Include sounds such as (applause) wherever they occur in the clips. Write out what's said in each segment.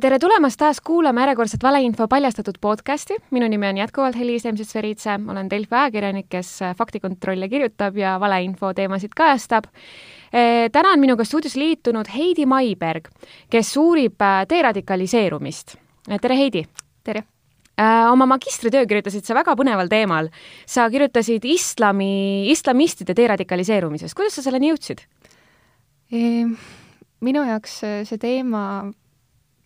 tere tulemast taas kuulama järjekordset valeinfo paljastatud podcasti. minu nimi on jätkuvalt Helis Emsits-Veritse, olen Delfi ajakirjanik, kes faktikontrolle kirjutab ja valeinfo teemasid kajastab. täna on minuga stuudios liitunud Heidi Maiberg, kes uurib deradikaliseerumist. tere, Heidi! tere! oma magistritöö kirjutasid sa väga põneval teemal. sa kirjutasid islami, islamistide deradikaliseerumisest, kuidas sa selleni jõudsid? Minu jaoks see teema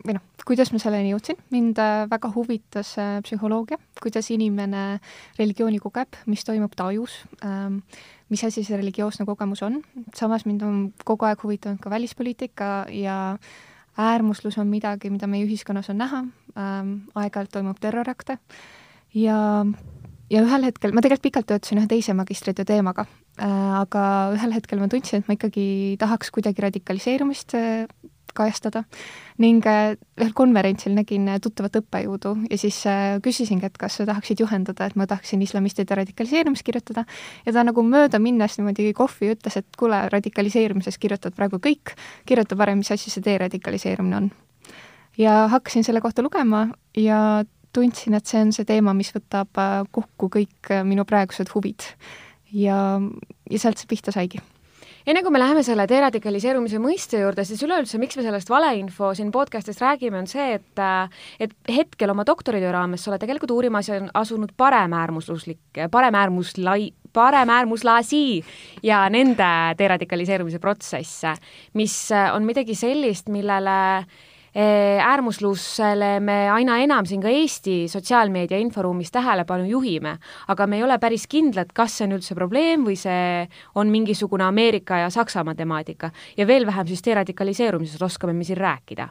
või noh, kuidas ma selleni jõudsin, mind äh, väga huvitas äh, psühholoogia, kuidas inimene religiooni kogeb, mis toimub ta ajus, ähm, mis asi see religioosne kogemus on, samas mind on kogu aeg huvitanud ka välispoliitika ja äärmuslus on midagi, mida meie ühiskonnas on näha, ähm, aeg-ajalt toimub terrorakte. Ja ja ühel hetkel, ma tegelikult pikalt töötasin ühe teise magistritöö teemaga äh,, aga ühel hetkel ma tundsin, et ma ikkagi tahaks kuidagi radikaliseerumist kajastada ning äh, ühel konverentsil nägin äh, tuttavat õppejõudu ja siis äh, küsisingi, et kas sa tahaksid juhendada, et ma tahaksin islamistide radikaliseerumist kirjutada ja ta nagu mööda minnes niimoodi kohvi ütles, et kuule, radikaliseerumisest kirjutad praegu kõik, kirjuta parem, mis asi see deradikaliseerumine on. ja hakkasin selle kohta lugema ja tundsin, et see on see teema, mis võtab kokku kõik minu praegused huvid. Ja, ja sealt see pihta saigi. Enne kui me läheme selle deradikaliseerumise mõiste juurde, siis üleüldse, miks me sellest valeinfo siin podcastis räägime, on see, et et hetkel oma doktoritöö raames sa oled tegelikult uurima asunud paremäärmusluslik, paremäärmuslai, paremäärmuslasi ja nende deradikaliseerumise protsesse, mis on midagi sellist, millele äh, äärmuslusele me aina enam siin ka Eesti sotsiaalmeedia inforuumis tähelepanu juhime, aga me ei ole päris kindlad, kas see on üldse probleem või see on mingisugune Ameerika ja Saksamaa temaatika. ja veel vähem siis deradikaliseerumisest oskame me siin rääkida.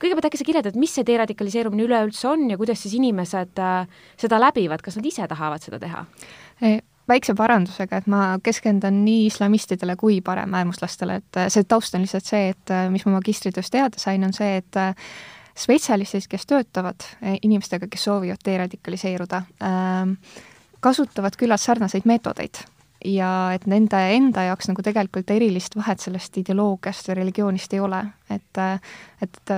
kõigepealt äkki sa kirjeldad, mis see deradikaliseerumine üleüldse on ja kuidas siis inimesed äh, seda läbivad, kas nad ise tahavad seda teha? Väikse parandusega, et ma keskendun nii islamistidele kui paremäärmuslastele, et äh, see taust on lihtsalt see, et äh, mis ma magistritöös teada sain, on see, et äh, spetsialistid, kes töötavad inimestega, kes soovivad deradikaliseeruda, ähm, kasutavad küllalt sarnaseid meetodeid ja et nende enda jaoks nagu tegelikult erilist vahet sellest ideoloogiast või religioonist ei ole, et, et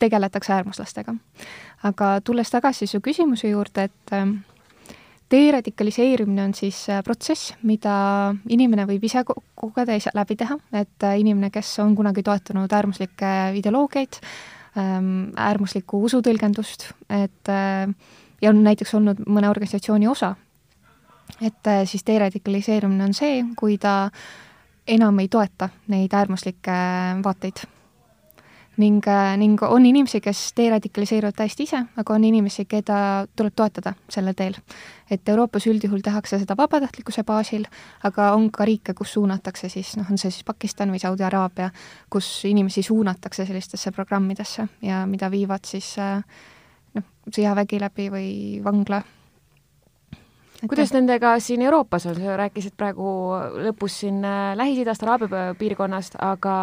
tegeletakse äärmuslastega. aga tulles tagasi su küsimuse juurde, et deradikaliseerimine on siis äh, protsess, mida inimene võib ise kogeda, ise läbi teha, et äh, inimene, kes on kunagi toetanud äärmuslikke ideoloogiaid, ähm, äärmuslikku usutõlgendust, et äh, ja on näiteks olnud mõne organisatsiooni osa, et siis deradikaliseerumine on see, kui ta enam ei toeta neid äärmuslikke vaateid ning, äh, ning on inimesi, kes deradikaliseeruvad täiesti ise, aga on inimesi, keda tuleb toetada sellel teel. et Euroopas üldjuhul tehakse seda vabatahtlikkuse baasil, aga on ka riike, kus suunatakse siis, noh, on see siis Pakistan või Saudi Araabia, kus inimesi suunatakse sellistesse programmidesse ja mida viivad siis äh, noh, sõjavägi läbi või vangla. Et kuidas nendega siin Euroopas on, sa rääkisid praegu lõpus siin äh, Lähis-Idast, Araabia piirkonnast, aga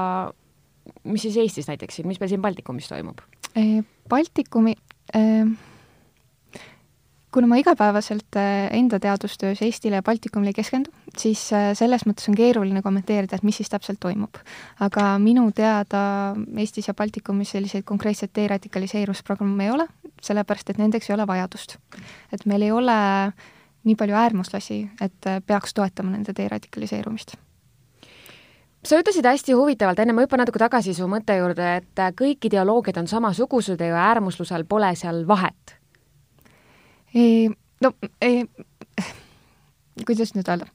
mis siis Eestis näiteks mis meil siin Baltikumis toimub? Baltikumi kuna ma igapäevaselt enda teadustöös Eestile ja Baltikumile ei keskendu, siis selles mõttes on keeruline kommenteerida, et mis siis täpselt toimub. aga minu teada Eestis ja Baltikumis selliseid konkreetseid deradikaliseerumisprogramme ei ole, sellepärast et nendeks ei ole vajadust. et meil ei ole nii palju äärmuslasi, et peaks toetama nende deradikaliseerumist sa ütlesid hästi huvitavalt, enne ma hüppan natuke tagasi su mõtte juurde, et kõik ideoloogiad on samasugused ja äärmuslusel pole seal vahet. no kuidas nüüd öelda,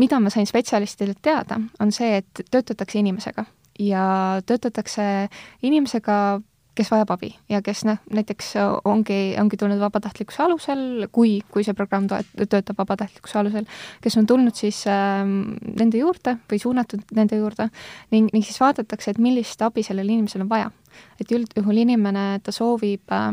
mida ma sain spetsialistidelt teada, on see, et töötatakse inimesega ja töötatakse inimesega kes vajab abi ja kes noh, näiteks ongi, ongi tulnud vabatahtlikkuse alusel, kui, kui see programm toet-, töötab vabatahtlikkuse alusel, kes on tulnud siis äh, nende juurde või suunatud nende juurde ning, ning siis vaadatakse, et millist abi sellel inimesel on vaja. et üldjuhul inimene, ta soovib äh,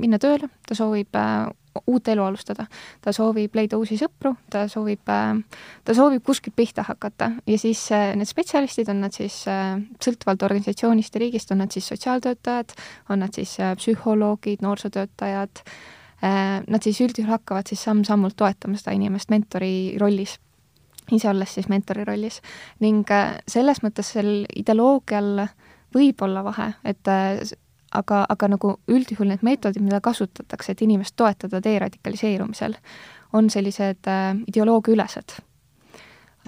minna tööle, ta soovib äh, uut elu alustada. ta soovib leida uusi sõpru, ta soovib, äh, ta soovib kuskilt pihta hakata ja siis äh, need spetsialistid, on nad siis äh, sõltuvalt organisatsioonist ja riigist, on nad siis sotsiaaltöötajad, on nad siis psühholoogid, noorsootöötajad, nad siis üldjuhul hakkavad siis samm-sammult toetama seda inimest mentori rollis ise olles siis mentori rollis. ning selles mõttes sel ideoloogial võib olla vahe, et aga, aga nagu üldjuhul need meetodid, mida kasutatakse, et inimest toetada deradikaliseerumisel, on sellised äh, ideoloogiaülesed.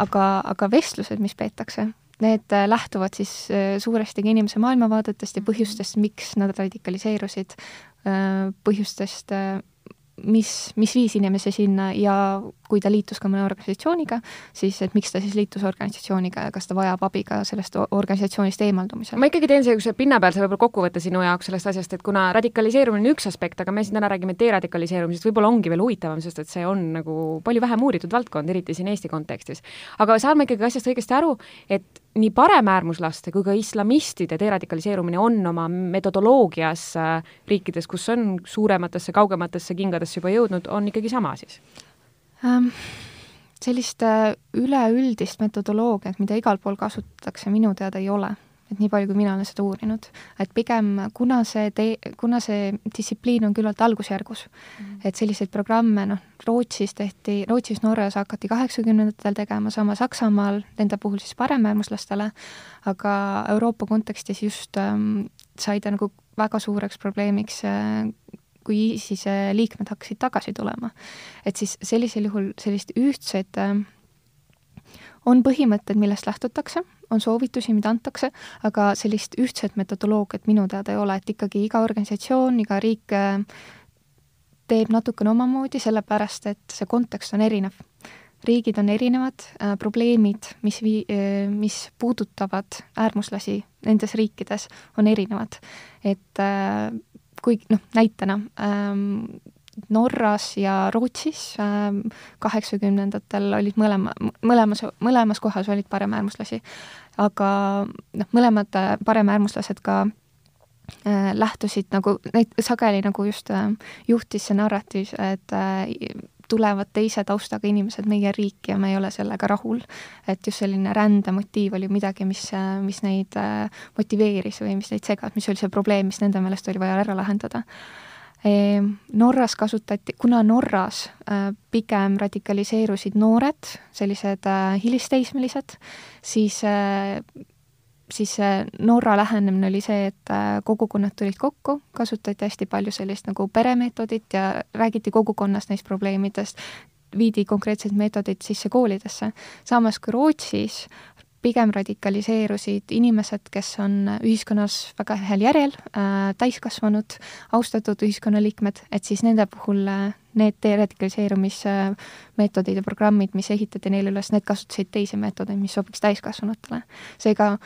aga, aga vestlused, mis peetakse, need äh, lähtuvad siis äh, suuresti inimese maailmavaadetest ja põhjustest, miks nad radikaliseerusid äh,, põhjustest äh,, mis, mis viis inimese sinna ja kui ta liitus ka mõne organisatsiooniga, siis et miks ta siis liitus organisatsiooniga ja kas ta vajab abi ka sellest organisatsioonist eemaldumisel? ma ikkagi teen niisuguse pinnapealse võib-olla kokkuvõtte sinu jaoks sellest asjast, et kuna radikaliseerumine on üks aspekt, aga me siin täna räägime deradikaliseerumisest, võib-olla ongi veel huvitavam, sest et see on nagu palju vähem uuritud valdkond, eriti siin Eesti kontekstis. aga saan ma ikkagi asjast õigesti aru, et nii paremäärmuslaste kui ka islamistide deradikaliseerumine on oma metodoloogias äh, riikides, kus on suurematesse, kaugematesse kingadesse juba jõudnud, on ikkagi sama siis? Sellist äh, üleüldist metodoloogiat, mida igal pool kasutatakse, minu teada ei ole. Et nii palju, kui mina olen seda uurinud, et pigem kuna see tee, kuna see distsipliin on küllalt algusjärgus mm, et selliseid programme, noh, Rootsis tehti, Rootsis, Norras hakati kaheksakümnendatel tegema, sama Saksamaal, nende puhul siis paremäärmuslastele, aga Euroopa kontekstis just ähm, sai ta nagu väga suureks probleemiks äh, kui ISISe liikmed hakkasid tagasi tulema. et siis sellisel juhul sellist ühtset äh, on põhimõtted, millest lähtutakse, on soovitusi, mida antakse, aga sellist ühtset metodoloogiat minu teada ei ole, et ikkagi iga organisatsioon, iga riik äh, teeb natukene omamoodi, sellepärast et see kontekst on erinev. riigid on erinevad, äh, probleemid, mis vii-, äh, mis puudutavad äärmuslasi nendes riikides, on erinevad. et kui noh, näitena ähm, Norras ja Rootsis ähm, kaheksakümnendatel olid mõlema, mõlemas, mõlemas kohas olid paremäärmuslasi. aga noh, mõlemad äh, paremäärmuslased ka äh, lähtusid nagu, neid sageli nagu just äh, juhtis see narratiiv, et äh, tulevad teise taustaga inimesed meie riiki ja me ei ole sellega rahul. et just selline rändemotiiv oli midagi, mis, mis neid äh, motiveeris või mis neid segas, mis oli see probleem, mis nende meelest oli vaja ära lahendada Ehm, Norras kasutati, kuna Norras äh, pigem radikaliseerusid noored, sellised äh, hilisteismelised, siis äh, siis Norra lähenemine oli see, et kogukonnad tulid kokku, kasutati hästi palju sellist nagu peremeetodit ja räägiti kogukonnas neist probleemidest, viidi konkreetsed meetodid sisse koolidesse. samas kui Rootsis pigem radikaliseerusid inimesed, kes on ühiskonnas väga heal järjel äh,, täiskasvanud, austatud ühiskonnaliikmed, et siis nende puhul äh, need deradikaliseerumismeetodid ja programmid, mis ehitati neile üles, need kasutasid teisi meetodeid, mis sobiks täiskasvanutele. seega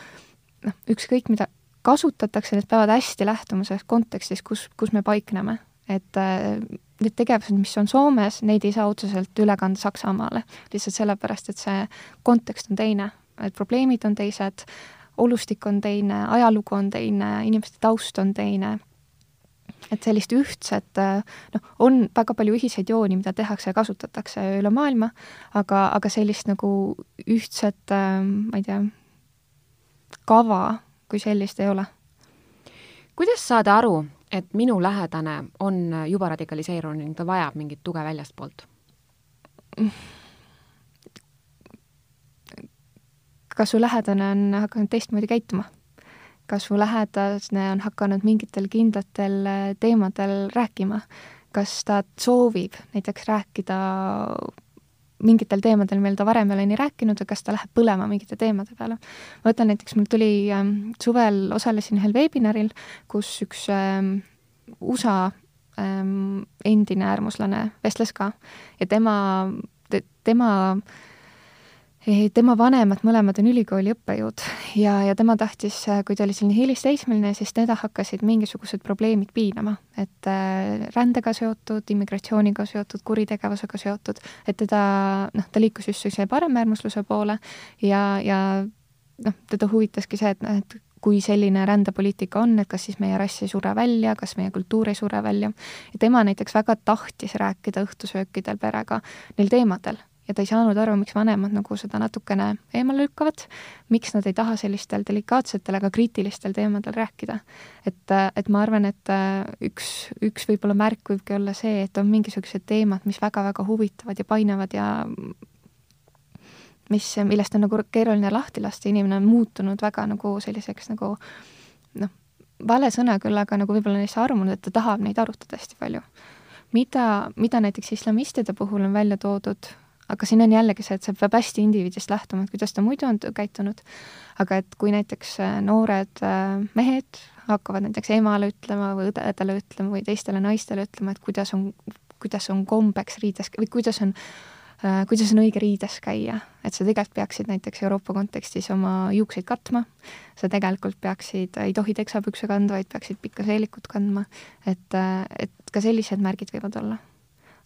noh, ükskõik mida kasutatakse, need peavad hästi lähtuma sellest kontekstist, kus, kus me paikneme. et äh, need tegevused, mis on Soomes, neid ei saa otseselt üle kanda Saksamaale, lihtsalt sellepärast, et see kontekst on teine. Et probleemid on teised, olustik on teine, ajalugu on teine, inimeste taust on teine, et sellist ühtset, noh, on väga palju ühiseid jooni, mida tehakse ja kasutatakse üle maailma, aga, aga sellist nagu ühtset, ma ei tea, kava kui sellist ei ole. kuidas saada aru, et minu lähedane on juba radikaliseerunud ning ta vajab mingit tuge väljastpoolt? kas su lähedane on hakanud teistmoodi käituma? kas su lähedane on hakanud mingitel kindlatel äh, teemadel rääkima? kas ta soovib näiteks rääkida mingitel teemadel, millel ta varem ei ole nii rääkinud või kas ta läheb põlema mingite teemade peale. ma võtan näiteks, mul tuli ähm, suvel, osalesin ühel veebinaril, kus üks ähm, USA ähm, endine äärmuslane vestles ka ja tema te,, tema äh, tema vanemad mõlemad on ülikooli õppejõud. Ja, ja tema tahtis, kui ta oli selline hilisteismeline, siis teda hakkasid mingisugused probleemid piinama, et äh, rändega seotud, immigratsiooniga seotud, kuritegevusega seotud, et teda, noh, ta liikus just sellise paremäärmusluse poole. Ja, ja noh, teda huvitaski see, et noh, et kui selline rändepoliitika on, et kas siis meie rass ei sure välja, kas meie kultuur ei sure välja. ja tema näiteks väga tahtis rääkida õhtusöökidel perega neil teemadel ja ta ei saanud aru, miks vanemad nagu seda natukene eemale lükkavad, miks nad ei taha sellistel delikaatsetel, aga kriitilistel teemadel rääkida. et, et ma arvan, et äh, üks, üks võib-olla märk võibki olla see, et on mingisugused teemad, mis väga-väga huvitavad ja painavad ja mis, millest on nagu keeruline lahti lasta, inimene on muutunud väga nagu selliseks nagu noh, vale sõna küll, aga nagu võib-olla neisse armunud, et ta tahab neid arutada hästi palju. mida, mida näiteks islamistide puhul on välja toodud, aga siin on jällegi see, et see peab hästi indiviidist lähtuma, et kuidas ta muidu on käitunud, aga et kui näiteks äh, noored äh, mehed hakkavad näiteks emale ütlema või õdedele ütlema või teistele naistele ütlema, et kuidas on, kuidas on kombeks riides või kuidas on äh, kuidas on õige riides käia, et sa tegelikult peaksid näiteks Euroopa kontekstis oma juukseid katma, sa tegelikult peaksid, ei tohi teksapükse kanda, vaid peaksid pikka seelikut kandma, et, et ka sellised märgid võivad olla.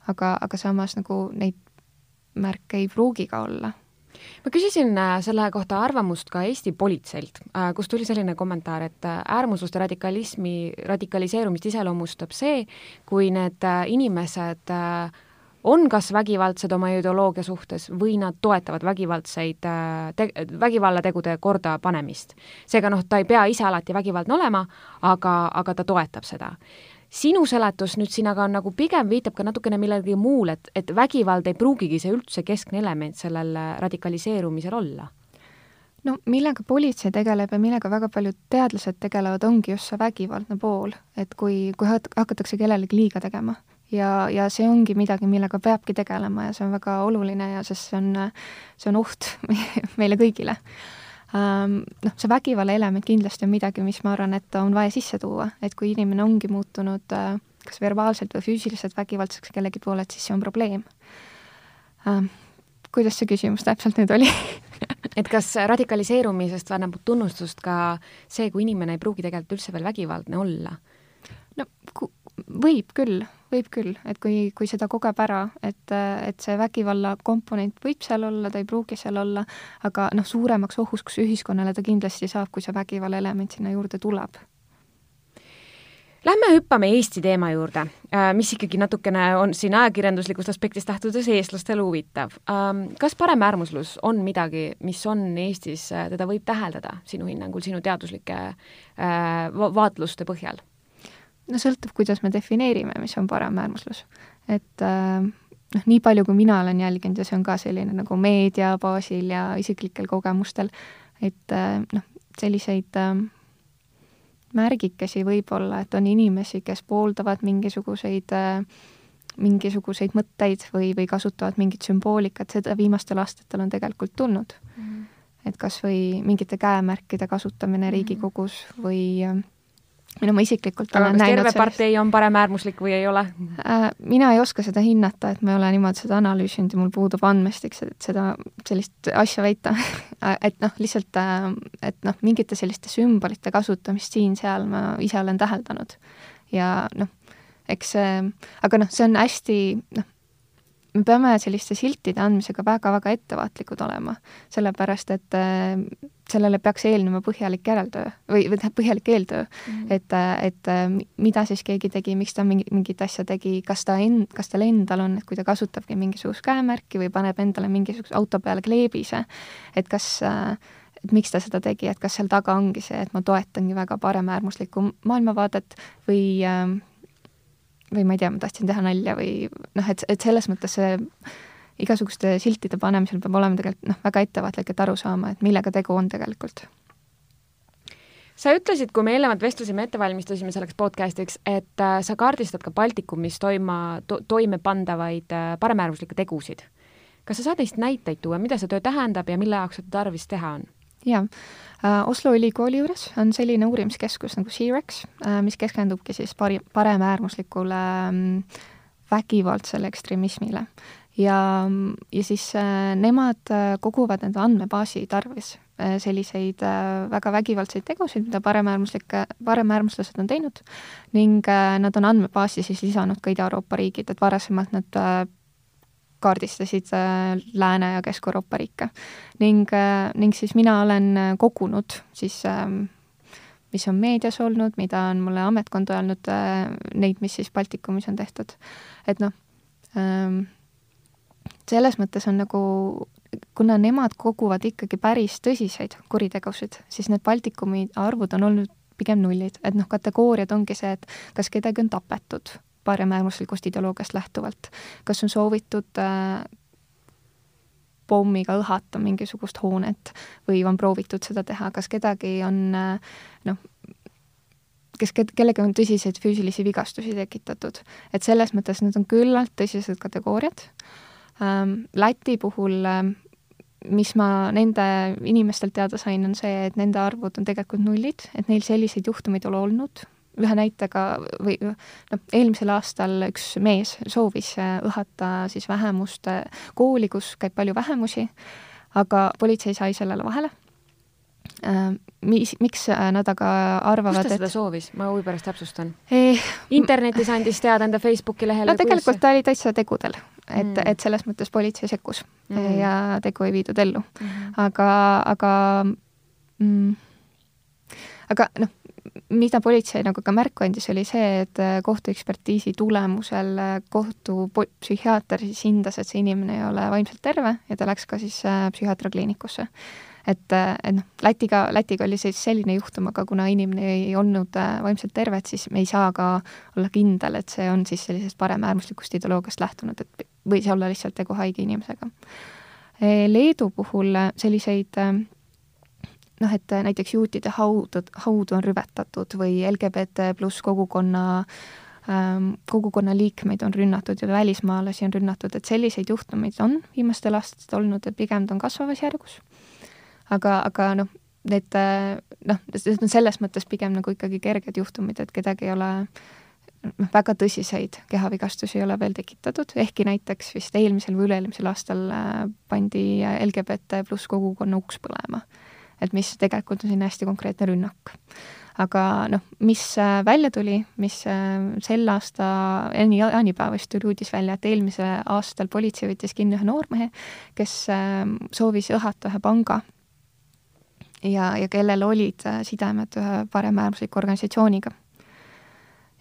aga, aga samas nagu neid märke ei pruugi ka olla ma küsisin äh, selle kohta arvamust ka Eesti politseilt, äh, kus tuli selline kommentaar, et äh, äärmusluste radikalismi, radikaliseerumist iseloomustab see, kui need inimesed on kas vägivaldsed oma ideoloogia suhtes või nad toetavad vägivaldseid te-, vägivallategude kordapanemist. seega noh, ta ei pea ise alati vägivaldne olema, aga, aga ta toetab seda sinu seletus nüüd siin aga on nagu pigem viitab ka natukene millelegi muule, et, et vägivald ei pruugigi see üldse keskne element sellel radikaliseerumisel olla? no millega politsei tegeleb ja millega väga paljud teadlased tegelevad, ongi just see vägivaldne pool, et kui, kui hakatakse kellelegi liiga tegema ja, ja see ongi midagi, millega peabki tegelema ja see on väga oluline ja sest see on, see on oht (laughs) meile kõigile noh, see vägivalla element kindlasti on midagi, mis ma arvan, et on vaja sisse tuua, et kui inimene ongi muutunud äh, kas verbaalselt või füüsiliselt vägivaldseks kellegi poole, et siis see on probleem. Ähm, kuidas see küsimus täpselt nüüd oli (laughs) et kas radikaliseerumisest annab tunnustust ka see, kui inimene ei pruugi tegelikult üldse veel vägivaldne olla? no võib küll, võib küll, et kui, kui seda kogeb ära, et, et see vägivalla komponent võib seal olla, ta ei pruugi seal olla, aga noh, suuremaks ohuks ühiskonnale ta kindlasti saab, kui see vägivalla element sinna juurde tuleb. Lähme hüppame Eesti teema juurde, äh, mis ikkagi natukene on siin ajakirjanduslikust aspektist lähtudes eestlastele huvitav. Ähm, kas paremäärmuslus on midagi, mis on Eestis, äh, teda võib täheldada sinu hinnangul, sinu teaduslike äh, vaatluste põhjal? No sõltub, kuidas me defineerime, mis on paremäärmuslus. et äh, noh, nii palju, kui mina olen jälginud ja see on ka selline nagu meedia baasil ja isiklikel kogemustel, et äh, noh, selliseid äh, märgikesi võib-olla, et on inimesi, kes pooldavad mingisuguseid mingisuguseid mõtteid või, või kasutavad mingit sümboolikat, seda viimastel aastatel on tegelikult tulnud mm. -hmm. et kas või mingite käemärkide kasutamine mhm. Riigikogus või äh, no ma isiklikult aga kas terve partei on paremäärmuslik või ei ole äh,? mina ei oska seda hinnata, et ma ei ole niimoodi seda analüüsinud ja mul puudub andmestik, et seda, sellist asja väita (laughs) et noh, lihtsalt, äh, et noh, mingite selliste sümbolite kasutamist siin-seal ma ise olen täheldanud. ja noh, eks see, aga noh, see on hästi, noh, me peame selliste siltide andmisega väga-väga ettevaatlikud olema, sellepärast et äh, sellele peaks eelnema põhjalik järeltöö või, või tähendab, põhjalik eeltöö mm, -hmm. et, et äh, mida siis keegi tegi, miks ta mingi, mingit asja tegi, kas ta en-, kas tal endal on, et kui ta kasutabki mingisugust käemärki või paneb endale mingisuguse auto peale kleebise, et kas äh, et miks ta seda tegi, et kas seal taga ongi see, et ma toetangi väga paremäärmuslikku maailmavaadet või või ma ei tea, ma tahtsin teha nalja või noh, et, et selles mõttes see igasuguste siltide panemisel peab olema tegelikult noh, väga ettevaatlik, et aru saama, et millega tegu on tegelikult. sa ütlesid, kui me eelnevalt vestlesime, ette valmistusime selleks podcast'iks, et äh, sa kaardistad ka Baltikumis toima to,, toime pandavaid äh, paremäärmuslikke tegusid. kas sa saad neist näiteid tuua, mida see töö tähendab ja mille jaoks seda tarvis teha on? Jaa. Äh,, Oslo ülikooli juures on selline uurimiskeskus nagu CREX äh,, mis keskendubki siis pari, paremäärmuslikule äh, vägivaldsele ekstremismile. Ja, ja siis äh, nemad koguvad enda andmebaasi tarvis selliseid väga vägivaldseid tegusid, mida paremäärmuslike, paremäärmuslased on teinud ning nad on andmebaasi siis lisanud ka Ida-Euroopa riigid, et varasemalt nad kaardistasid äh, Lääne- ja Kesk-Euroopa riike. ning äh,, ning siis mina olen äh, kogunud siis äh, mis on meedias olnud, mida on mulle ametkond öelnud neid, mis siis Baltikumis on tehtud. et noh ähm,, selles mõttes on nagu, kuna nemad koguvad ikkagi päris tõsiseid kuritegusid, siis need Baltikumi arvud on olnud pigem nullid, et noh, kategooriad ongi see, et kas kedagi on tapetud paremäärmuslikust ideoloogiast lähtuvalt, kas on soovitud äh, pommiga õhata mingisugust hoonet või on proovitud seda teha, kas kedagi on noh, kes, kellega on tõsiseid füüsilisi vigastusi tekitatud. et selles mõttes need on küllalt tõsised kategooriad. Ähm, Läti puhul ähm, mis ma nende inimestelt teada sain, on see, et nende arvud on tegelikult nullid, et neil selliseid juhtumeid ei ole olnud. Ühe näitega või noh, eelmisel aastal üks mees soovis äh, õhata siis vähemust kooli, kus käib palju vähemusi, aga politsei sai sellele vahele Äh, mis, miks äh, nad aga arvavad, et kus ta seda et... soovis, ma huvi pärast täpsustan eh,? internetis (laughs) andis teada enda Facebooki lehele? no tegelikult kuidas... ta oli täitsa tegudel, et mm., et selles mõttes politsei sekkus mm. ja tegu ei viidud ellu mm.. aga, aga mm, aga noh, mida politsei nagu ka märku andis, oli see, et äh, kohtuekspertiisi tulemusel kohtupsühhiaater siis hindas, et see inimene ei ole vaimselt terve ja ta läks ka siis psühhiaatriakliinikusse et, et noh, Lätiga, Lätiga oli siis selline juhtum, aga kuna inimene ei olnud äh, vaimselt terve, et siis me ei saa ka olla kindel, et see on siis sellisest paremäärmuslikust ideoloogiast lähtunud, et võis olla lihtsalt tegu haige inimesega. Leedu puhul selliseid noh, et näiteks juutide haudu, haudu on rüvetatud või LGBT pluss kogukonna ähm, kogukonna liikmeid on rünnatud ja välismaalasi on rünnatud, et selliseid juhtumeid on viimastel aastatel olnud ja pigem ta on kasvavas järgus aga, aga noh, need noh, need on selles mõttes pigem nagu ikkagi kerged juhtumid, et kedagi ei ole noh, väga tõsiseid kehavigastusi ei ole veel tekitatud, ehkki näiteks vist eelmisel või üle-eelmisel aastal äh, pandi LGBT pluss kogukonna uks põlema. Et mis tegelikult on selline hästi konkreetne rünnak. aga noh, mis äh, välja tuli, mis äh, sel aasta enne jaanipäeva vist tuli uudis välja, et eelmisel aastal politsei võttis kinni ühe noormehe, kes soovis õhata ühe panga ja, ja kellel olid äh, sidemed ühe paremäärmusliku organisatsiooniga.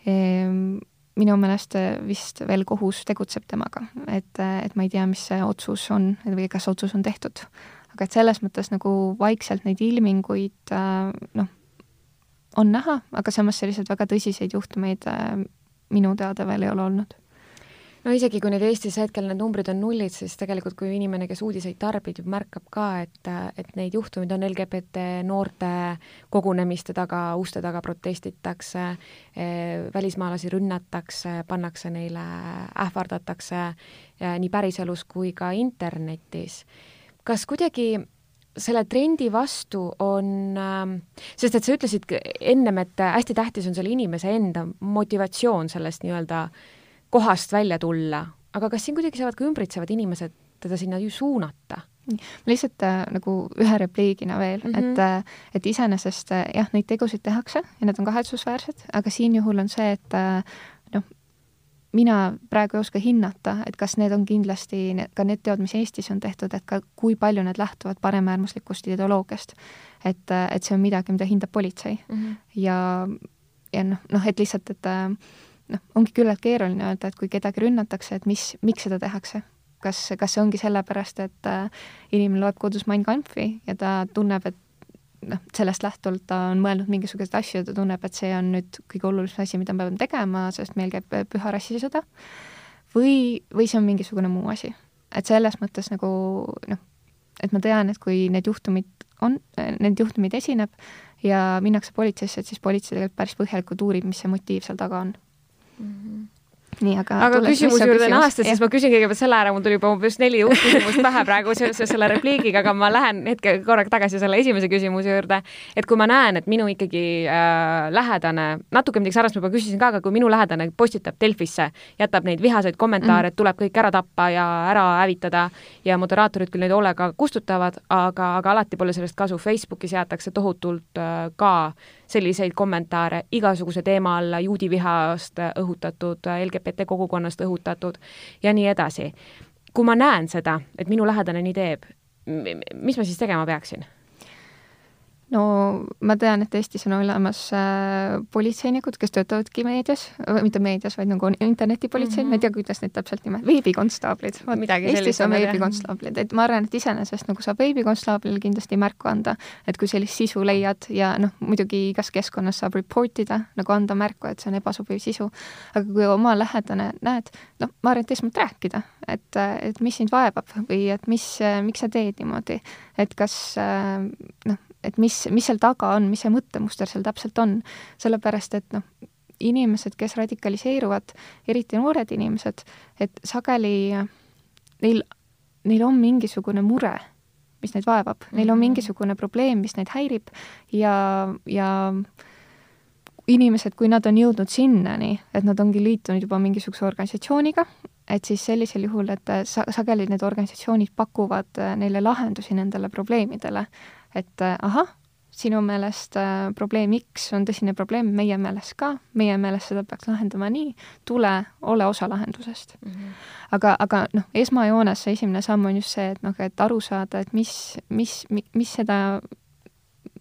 Ehm, minu meelest vist veel kohus tegutseb temaga, et, et ma ei tea, mis see otsus on või kas otsus on tehtud. Aga et selles mõttes nagu vaikselt neid ilminguid noh, on näha, aga samas selliseid väga tõsiseid juhtumeid minu teada veel ei ole olnud no isegi kui nüüd Eestis hetkel need numbrid on nullid, siis tegelikult kui inimene, kes uudiseid tarbib, märkab ka, et, et neid juhtumeid on LGBT noorte kogunemiste taga, uste taga protestitakse, välismaalasi rünnatakse, pannakse neile, ähvardatakse nii päriselus kui ka internetis. Kas kuidagi selle trendi vastu on, ähm, sest et sa ütlesid ennem, et hästi tähtis on selle inimese enda motivatsioon sellest nii-öelda kohast välja tulla, aga kas siin kuidagi saavad ka ümbritsevad inimesed teda sinna ju suunata? lihtsalt äh, nagu ühe repliigina veel mm, -hmm. et, äh, et iseenesest äh, jah, neid tegusid tehakse ja need on kahetsusväärsed, aga siin juhul on see, et äh, mina praegu ei oska hinnata, et kas need on kindlasti need, ka need teod, mis Eestis on tehtud, et ka kui palju need lähtuvad paremäärmuslikust ideoloogiast. et, et see on midagi, mida hindab politsei mm -hmm. ja, ja noh, noh, et lihtsalt, et noh, ongi küllalt keeruline öelda, et kui kedagi rünnatakse, et mis, miks seda tehakse. kas, kas see ongi sellepärast, et inimene loeb kodus Mein Kampfi ja ta tunneb, et noh, sellest lähtuvalt ta on mõelnud mingisuguseid asju ja ta tunneb, et see on nüüd kõige olulisem asi, mida me peame tegema, sest meil käib püha rassisõda, või, või see on mingisugune muu asi. et selles mõttes nagu noh, et ma tean, et kui need juhtumid on, need juhtumid esineb ja minnakse politseisse, et siis politsei tegelikult päris põhjalikult uurib, mis see motiiv seal taga on. Nii, aga aga küsimuse juurde naastes, siis ma küsin kõigepealt selle ära, mul tuli juba umbes neli uut küsimust (laughs) pähe praegu seoses selle repliigiga, aga ma lähen hetke korraga tagasi selle esimese küsimuse juurde. et kui ma näen, et minu ikkagi äh, lähedane, natuke midagi sarnast ma juba küsisin ka, aga kui minu lähedane postitab Delfisse, jätab neid vihaseid kommentaare mm., et tuleb kõik ära tappa ja ära hävitada ja moderaatorid küll neid hoolega kustutavad, aga, aga alati pole sellest kasu. Facebookis jäetakse tohutult äh, ka selliseid kommentaare igasuguse teema alla, juudi vihast õhutatud, LGBT kogukonnast õhutatud ja nii edasi. kui ma näen seda, et minu lähedane nii teeb, mis ma siis tegema peaksin? No ma tean, et Eestis on olemas äh, politseinikud, kes töötavadki meedias, mitte meedias, vaid nagu internetipolitsei mm, -hmm. ma ei tea, kuidas neid täpselt nimetada, veebikonstaablid. Eestis on veebikonstaablid, et ma arvan, et iseenesest nagu saab veebikonstaablile kindlasti märku anda, et kui sellist sisu leiad ja noh, muidugi igas keskkonnas saab report ida, nagu anda märku, et see on ebasobiv sisu. aga kui oma lähedane näed, noh, ma arvan, et esmalt rääkida, et, et mis sind vaevab või et mis, miks sa teed niimoodi, et kas noh, et mis, mis seal taga on, mis see mõttemuster seal täpselt on, sellepärast et noh, inimesed, kes radikaliseeruvad, eriti noored inimesed, et sageli neil, neil on mingisugune mure, mis neid vaevab. Neil on mhm. mingisugune probleem, mis neid häirib. Ja, ja inimesed, kui nad on jõudnud sinnani, et nad ongi liitunud juba mingisuguse organisatsiooniga, et siis sellisel juhul, et sa-, sageli need organisatsioonid pakuvad neile lahendusi nendele probleemidele et äh, ahah, sinu meelest äh, probleem X on tõsine probleem, meie meelest ka, meie meelest seda peaks lahendama nii, tule, ole osa lahendusest mm. -hmm. aga, aga noh, esmajoones see esimene samm on just see, et noh, et aru saada, et mis, mis, mis seda,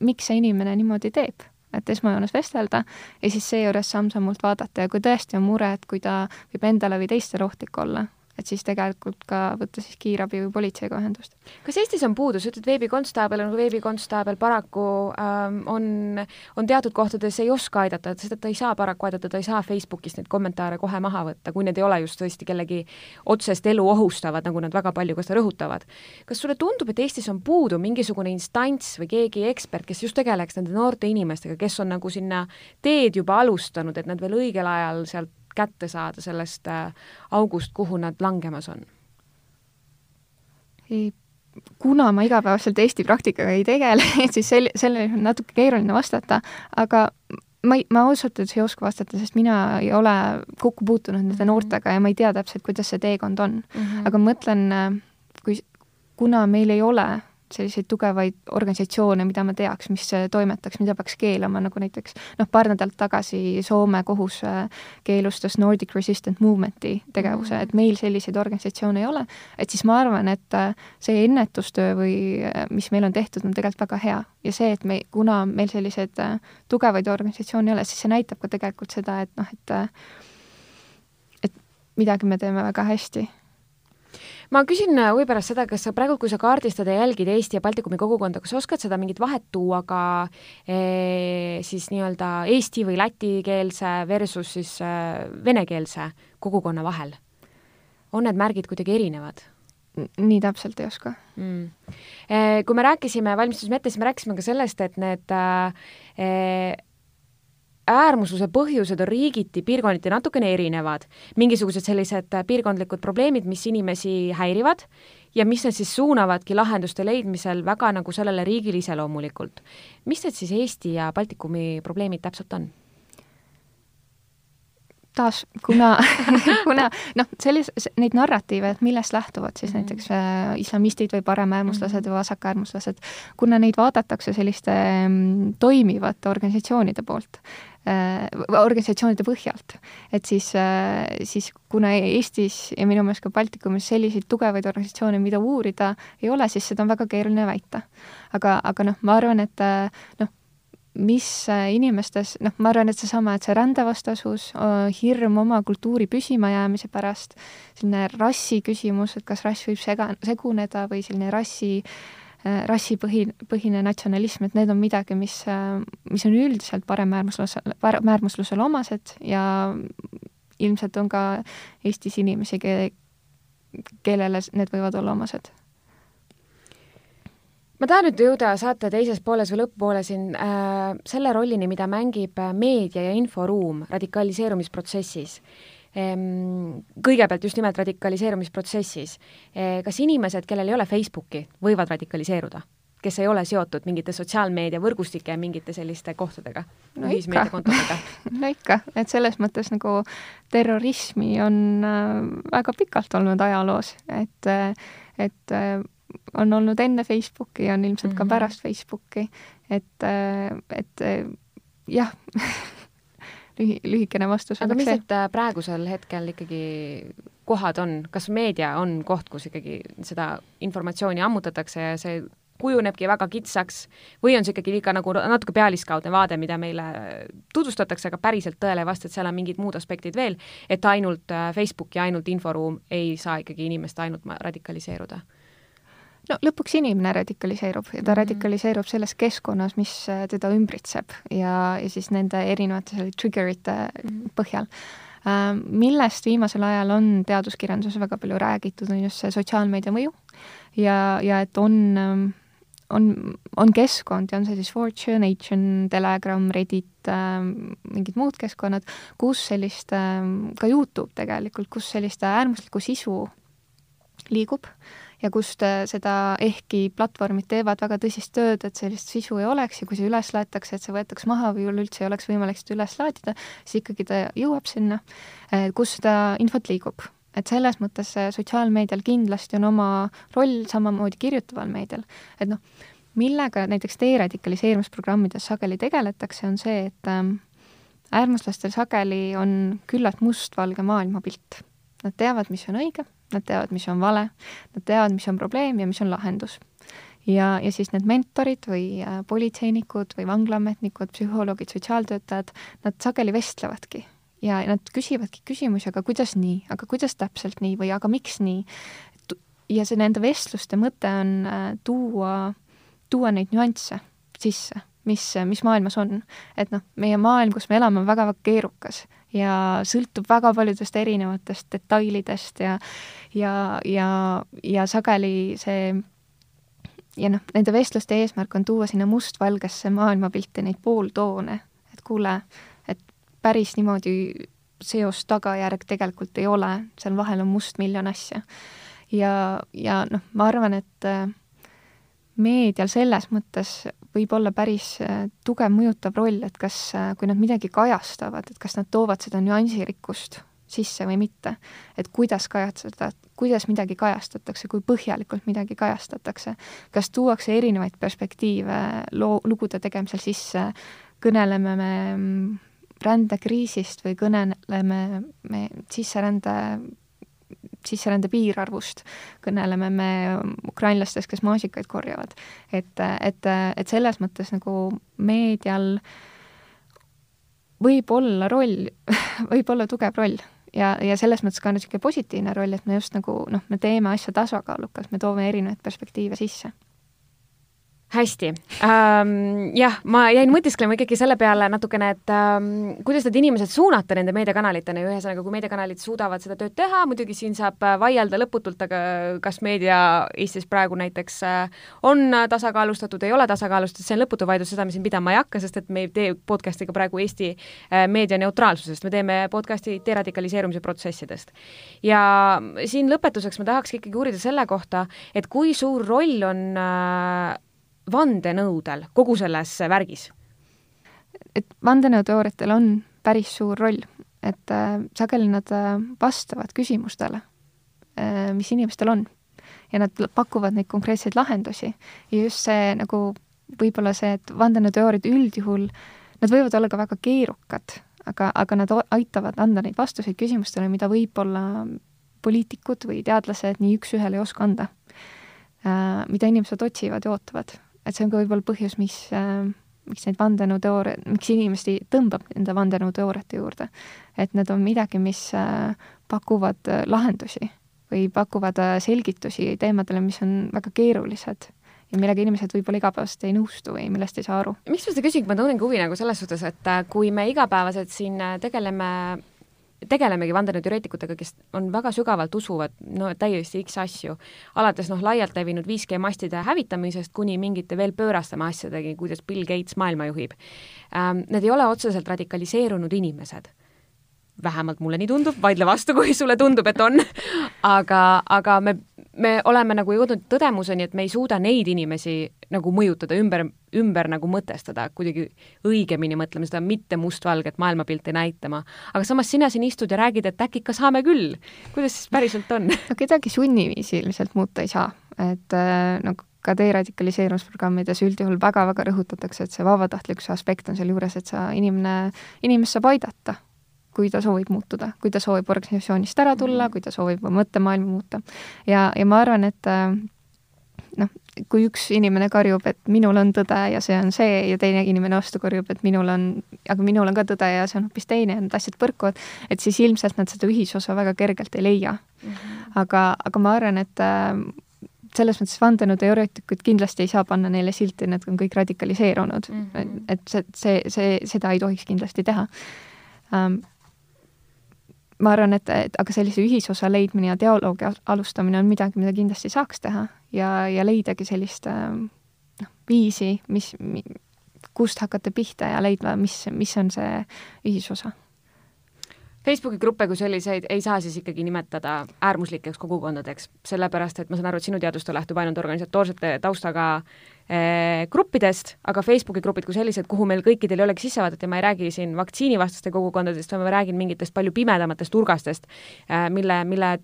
miks see inimene niimoodi teeb et esmajoones vestelda ja siis seejuures samm-sammult vaadata ja kui tõesti on mure, et kui ta võib endale või teistele ohtlik olla, et siis tegelikult ka võtta siis kiirabi või politseiga ühendust. kas Eestis on puudus, ütled veebikonstaabel on veebikonstaabel paraku ähm, on, on teatud kohtades ei oska aidata, seda ta ei saa paraku aidata, ta ei saa Facebookist neid kommentaare kohe maha võtta, kui need ei ole just tõesti kellegi otsest elu ohustavad, nagu nad väga palju ka seda rõhutavad. kas sulle tundub, et Eestis on puudu mingisugune instants või keegi ekspert, kes just tegeleks nende noorte inimestega, kes on nagu sinna teed juba alustanud, et nad veel õigel ajal sealt kätte saada sellest äh, august, kuhu nad langemas on? kuna ma igapäevaselt Eesti praktikaga ei tegele, (laughs) et siis sel-, sellele on natuke keeruline vastata, aga ma ei, ma ausalt öeldes ei oska vastata, sest mina ei ole kokku puutunud nende mhm. noortega ja ma ei tea täpselt, kuidas see teekond on mm. -hmm. aga ma mõtlen, äh, kui, kuna meil ei ole selliseid tugevaid organisatsioone, mida ma teaks, mis toimetaks, mida peaks keelama, nagu näiteks noh, paar nädalat tagasi Soome kohus äh, keelustas Nordic Resistant Movement'i tegevuse mm, et meil selliseid organisatsioone ei ole, et siis ma arvan, et äh, see ennetustöö või äh, mis meil on tehtud, on tegelikult väga hea. Ja see, et me, kuna meil selliseid tugevaid organisatsioone ei ole, siis see näitab ka tegelikult seda, et noh, et et midagi me teeme väga hästi ma küsin huvi äh, pärast seda, kas sa praegu, kui sa kaardistad ja jälgid Eesti ja Baltikumi kogukonda, kas sa oskad seda mingit vahet tuua ka ee, siis nii-öelda eesti või lätikeelse versus siis äh, venekeelse kogukonna vahel? on need märgid kuidagi erinevad? nii täpselt ei oska mm.. Kui me rääkisime, valmistasime ette, siis me rääkisime ka sellest, et need äh, äärmusluse põhjused on riigiti, piirkonniti natukene erinevad. mingisugused sellised piirkondlikud probleemid, mis inimesi häirivad ja mis nad siis suunavadki lahenduste leidmisel väga nagu sellele riigile iseloomulikult. mis need siis Eesti ja Baltikumi probleemid täpselt on? taas, kuna (laughs) kuna noh, sellis-, neid narratiive, et millest lähtuvad siis mm -hmm. näiteks äh, islamistid või paremäärmuslased mm -hmm. või vasakäärmuslased, kuna neid vaadatakse selliste mm, toimivate organisatsioonide poolt äh,, organisatsioonide põhjalt, et siis äh,, siis kuna Eestis ja minu meelest ka Baltikumis selliseid tugevaid organisatsioone, mida uurida ei ole, siis seda on väga keeruline väita. aga, aga noh, ma arvan, et äh, noh, mis äh, inimestes, noh, ma arvan, et seesama, et see rändevastasus, äh, hirm oma kultuuri püsimajäämise pärast, selline rassi küsimus, et kas rass võib sega, seguneda või selline rassi äh, rassipõhi, põhine natsionalism, et need on midagi, mis, mis on üldiselt paremäärmuslusele, paremäärmuslusele omased ja ilmselt on ka Eestis inimesi, kellele need võivad olla omased ma tahan nüüd jõuda saate teises pooles või lõpupoole siin äh, selle rollini, mida mängib äh, meedia ja inforuum radikaliseerumisprotsessis. Kõigepealt just nimelt radikaliseerumisprotsessis ehm,. kas inimesed, kellel ei ole Facebooki, võivad radikaliseeruda? kes ei ole seotud mingite sotsiaalmeedia võrgustike ja mingite selliste kohtadega no, ühismeediakontodega (laughs) no ikka, et selles mõttes nagu terrorismi on äh, väga pikalt olnud ajaloos, et, äh, et äh, on olnud enne Facebooki ja on ilmselt mm -hmm. ka mhm. pärast Facebooki, et, et jah (laughs) lühi, lühikene vastus. aga mis need äh, praegusel hetkel ikkagi kohad on, kas meedia on koht, kus ikkagi seda informatsiooni ammutatakse ja see kujunebki väga kitsaks? Või on see ikkagi liiga nagu natuke pealiskaudne vaade, mida meile tutvustatakse, aga päriselt tõele ei vasta, et seal on mingid muud aspektid veel, et ainult äh, Facebook ja ainult inforuum ei saa ikkagi inimest ainult radikaliseeruda no lõpuks inimene radikaliseerub ja ta mm -hmm. radikaliseerub selles keskkonnas, mis äh, teda ümbritseb ja, ja siis nende erinevate selle triggerite mm -hmm. põhjal äh, millest viimasel ajal on teaduskirjanduses väga palju räägitud, on just see sotsiaalmeedia mõju ja, ja et on, ähm, on, on keskkond ja on see siis Fortune, Nation, Telegram, Reddit äh,, mingid muud keskkonnad, kus sellist äh,, ka Youtube tegelikult, kus sellist äärmuslikku sisu liigub ja kust äh, seda, ehkki platvormid teevad väga tõsist tööd, et sellist sisu ei oleks ja kui see üles laetakse, et see võetaks maha või üleüldse ei oleks võimalik seda üles laadida, siis ikkagi ta jõuab sinna, kus seda infot liigub et selles mõttes sotsiaalmeedial kindlasti on oma roll, samamoodi kirjutaval meedial, et noh, millega näiteks deradikaliseerimisprogrammides sageli tegeletakse, on see, et ähm, äärmuslastel sageli on küllalt mustvalge maailmapilt. Nad teavad, mis on õige, nad teavad, mis on vale, nad teavad, mis on probleem ja mis on lahendus. ja, ja siis need mentorid või äh, politseinikud või vanglaametnikud, psühholoogid, sotsiaaltöötajad, nad sageli vestlevadki ja nad küsivadki küsimusi, aga kuidas nii, aga kuidas täpselt nii või aga miks nii. ja see nende vestluste mõte on äh, tuua, tuua neid nüansse sisse, mis, mis maailmas on. et noh, meie maailm, kus me elame, on väga-väga keerukas ja sõltub väga paljudest erinevatest detailidest ja ja, ja, ja sageli see ja noh, nende vestluste eesmärk on tuua sinna mustvalgesse maailmapilti neid pooltoone, et kuule, et päris niimoodi seos-tagajärg tegelikult ei ole, seal vahel on mustmiljon asja. ja, ja noh, ma arvan, et äh, meedial selles mõttes võib olla päris äh, tugev mõjutav roll, et kas, äh, kui nad midagi kajastavad, et kas nad toovad seda nüansirikkust sisse või mitte. et kuidas kajastada, kuidas midagi kajastatakse, kui põhjalikult midagi kajastatakse, kas tuuakse erinevaid perspektiive loo, lugude tegemisel sisse, kõneleme me mm, rändekriisist või kõneleme me sisserände sisserände piirarvust. Kõneleme me ukrainlastest, kes maasikaid korjavad. et, et, et selles mõttes nagu meedial võib olla roll (laughs) võib olla tugev roll. Ja, ja selles mõttes ka niisugune positiivne roll, et me just nagu noh, me teeme asja tasakaalukalt, me toome erinevaid perspektiive sisse hästi ähm,. jah, ma jäin mõtisklema ikkagi selle peale natukene, et ähm, kuidas need inimesed suunata nende meediakanalitena ja ühesõnaga, kui meediakanalid suudavad seda tööd teha, muidugi siin saab äh, vaielda lõputult, aga kas meedia Eestis praegu näiteks äh, on tasakaalustatud, ei ole tasakaalustatud, see on lõputu vaidlus, seda me siin pidama ei hakka, sest et me ei tee podcast'i ka praegu Eesti äh, meedia neutraalsusest, me teeme podcast'i deradikaliseerumise protsessidest. ja siin lõpetuseks ma tahaks ikkagi uurida selle kohta, et kui suur roll on äh, vandenõudel kogu selles värgis? et vandenõuteooriatel on päris suur roll, et äh, sageli nad äh, vastavad küsimustele äh,, mis inimestel on. ja nad pakuvad neid konkreetseid lahendusi ja just see nagu võib-olla see, et vandenõuteooriad üldjuhul, nad võivad olla ka väga keerukad, aga, aga nad aitavad anda neid vastuseid küsimustele, mida võib-olla poliitikud või teadlased nii üks-ühele ei oska anda äh,, mida inimesed otsivad ja ootavad et see on ka võib-olla põhjus, mis äh, miks neid vandenõuteooria, miks inimesi tõmbab nende vandenõuteooriate juurde. et need on midagi, mis äh, pakuvad äh, lahendusi või pakuvad äh, selgitusi teemadele, mis on väga keerulised ja millega inimesed võib-olla igapäevaselt ei nõustu või millest ei saa aru. miks ma seda küsin, ma tunnengi huvi nagu selles suhtes, et kui me igapäevaselt siin tegeleme tegelemegi vandenõuteoreetikutega, kes on väga sügavalt usuvad no täiesti X asju, alates noh, laialt levinud 5G mastide hävitamisest kuni mingite veel pöörastama asjadegi, kuidas Bill Gates maailma juhib ähm,. Need ei ole otseselt radikaliseerunud inimesed vähemalt mulle nii tundub, vaidle vastu, kui sulle tundub, et on. aga, aga me, me oleme nagu jõudnud tõdemuseni, et me ei suuda neid inimesi nagu mõjutada, ümber, ümber nagu mõtestada, kuidagi õigemini mõtlema seda mitte mustvalget maailmapilti näitama. aga samas sina siin istud ja räägid, et äkki ikka saame küll. kuidas siis päriselt on? no kedagi sunniviisiliselt muuta ei saa, et nagu ka deradikaliseerumisprogrammides üldjuhul väga-väga rõhutatakse, et see vabatahtlikkuse aspekt on sealjuures, et sa, inimene, inimest saab aidata kui ta soovib muutuda, kui ta soovib organisatsioonist ära tulla, kui ta soovib mõttemaailma muuta. ja, ja ma arvan, et äh, noh, kui üks inimene karjub, et minul on tõde ja see on see ja teine inimene vastu karjub, et minul on, aga minul on ka tõde ja see on hoopis teine ja need asjad põrkuvad, et siis ilmselt nad seda ühisosa väga kergelt ei leia mm. -hmm. aga, aga ma arvan, et äh, selles mõttes vandenõuteoreetikud kindlasti ei saa panna neile silti, need on kõik radikaliseerunud mm. -hmm. et see, see, see, seda ei tohiks kindlasti teha um, ma arvan, et, et aga sellise ühisosa leidmine ja dialoogi alustamine on midagi, mida kindlasti saaks teha ja, ja leidagi sellist noh, viisi, mis, kust hakata pihta ja leidma, mis, mis on see ühisosa. Facebooki gruppe kui selliseid ei saa siis ikkagi nimetada äärmuslikeks kogukondadeks, sellepärast et ma saan aru, et sinu teadustöö lähtub ainult organisatoorsete taustaga gruppidest, aga Facebooki grupid kui sellised, kuhu meil kõikidel ei olegi sissevaadet ja ma ei räägi siin vaktsiinivastaste kogukondadest, vaid ma räägin mingitest palju pimedamatest nurgastest eh,, mille, mille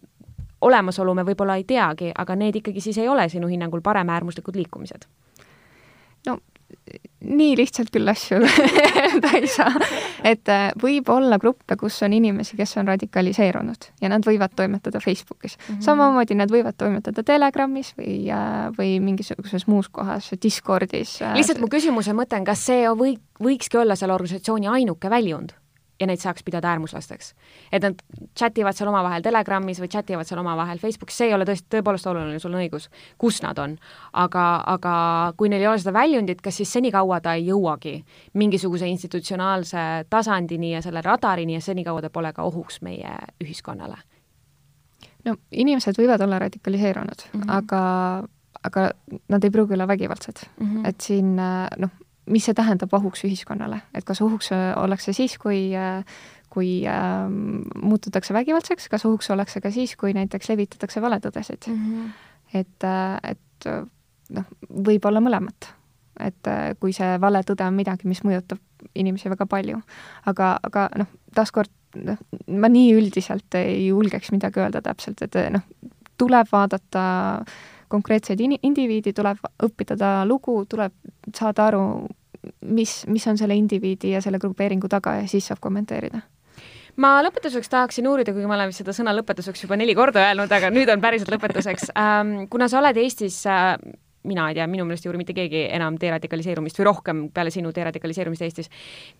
olemasolu me võib-olla ei teagi, aga need ikkagi siis ei ole sinu hinnangul paremäärmuslikud liikumised? no nii lihtsalt küll asju (laughs) öelda ei saa. et äh, võib olla gruppe, kus on inimesi, kes on radikaliseerunud ja nad võivad toimetada Facebookis mm. -hmm. samamoodi nad võivad toimetada Telegramis või, äh, või mingisuguses muus kohas, Discordis. Äh, lihtsalt mu küsimuse mõte on, kas see või, võikski olla selle organisatsiooni ainuke väljund? Ja neid saaks pidada äärmuslasteks. et nad chat ivad seal omavahel Telegramis või chat ivad seal omavahel Facebookis, see ei ole tõesti, tõepoolest oluline, sul on õigus, kus nad on. aga, aga kui neil ei ole seda väljundit, kas siis senikaua ta ei jõuagi mingisuguse institutsionaalse tasandini ja selle radarini ja senikaua ta pole ka ohuks meie ühiskonnale? no inimesed võivad olla radikaliseerunud mm, -hmm. aga aga nad ei pruugi olla vägivaldsed mm. -hmm. et siin noh, mis see tähendab ohuks ühiskonnale, et kas ohuks äh, ollakse siis, kui äh, kui äh, muututakse vägivaldseks, kas ohuks ollakse ka siis, kui näiteks levitatakse valetõdesid mm. -hmm. et, äh, et noh, võib olla mõlemat. et kui see vale tõde on midagi, mis mõjutab inimesi väga palju. aga, aga noh, taaskord noh, ma nii üldiselt ei julgeks midagi öelda täpselt, et noh, tuleb vaadata äh, konkreetseid in-, indiviidi, tuleb õppida ta lugu, tuleb saada aru, mis, mis on selle indiviidi ja selle grupeeringu taga ja siis saab kommenteerida ma lõpetuseks tahaksin uurida, kuigi ma olen vist seda sõna lõpetuseks juba neli korda öelnud, aga nüüd on päriselt lõpetuseks (laughs) ähm,. kuna sa oled Eestis äh, mina ei tea, minu meelest ei uuri mitte keegi enam deradikaliseerumist või rohkem peale sinu deradikaliseerumist Eestis.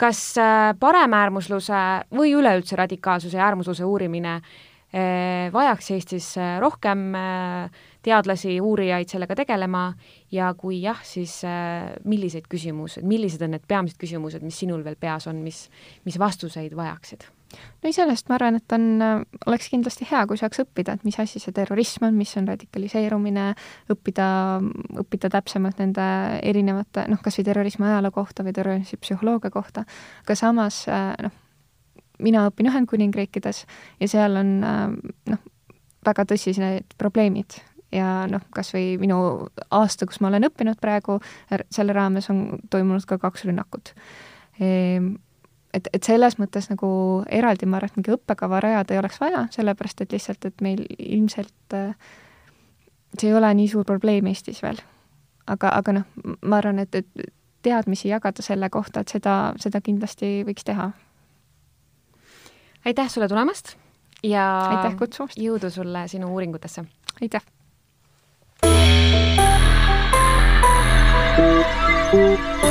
kas äh, paremäärmusluse või üleüldse radikaalsuse ja äärmusluse uurimine äh, vajaks Eestis rohkem äh, teadlasi, uurijaid sellega tegelema ja kui jah, siis äh, millised küsimused, millised on need peamised küsimused, mis sinul veel peas on, mis, mis vastuseid vajaksid? no iseenesest ma arvan, et on, äh, oleks kindlasti hea, kui saaks õppida, et mis asi see terrorism on, mis on radikaliseerumine, õppida, õppida täpsemalt nende erinevate noh, kas või terrorismi ajaloo kohta või terrorismi psühholoogia kohta, aga samas äh, noh, mina õpin Ühendkuningriikides ja seal on noh, väga tõsised probleemid ja noh, kas või minu aasta, kus ma olen õppinud praegu, selle raames on toimunud ka kaks rünnakut. Ehm, et, et selles mõttes nagu eraldi ma arvan, et mingi õppekava rajada ei oleks vaja, sellepärast et lihtsalt, et meil ilmselt äh, see ei ole nii suur probleem Eestis veel. aga, aga noh, ma arvan, et, et teadmisi jagada selle kohta, et seda, seda kindlasti võiks teha. aitäh sulle tulemast ja aitäh kutsumast! jõudu sulle sinu uuringutesse! aitäh! Música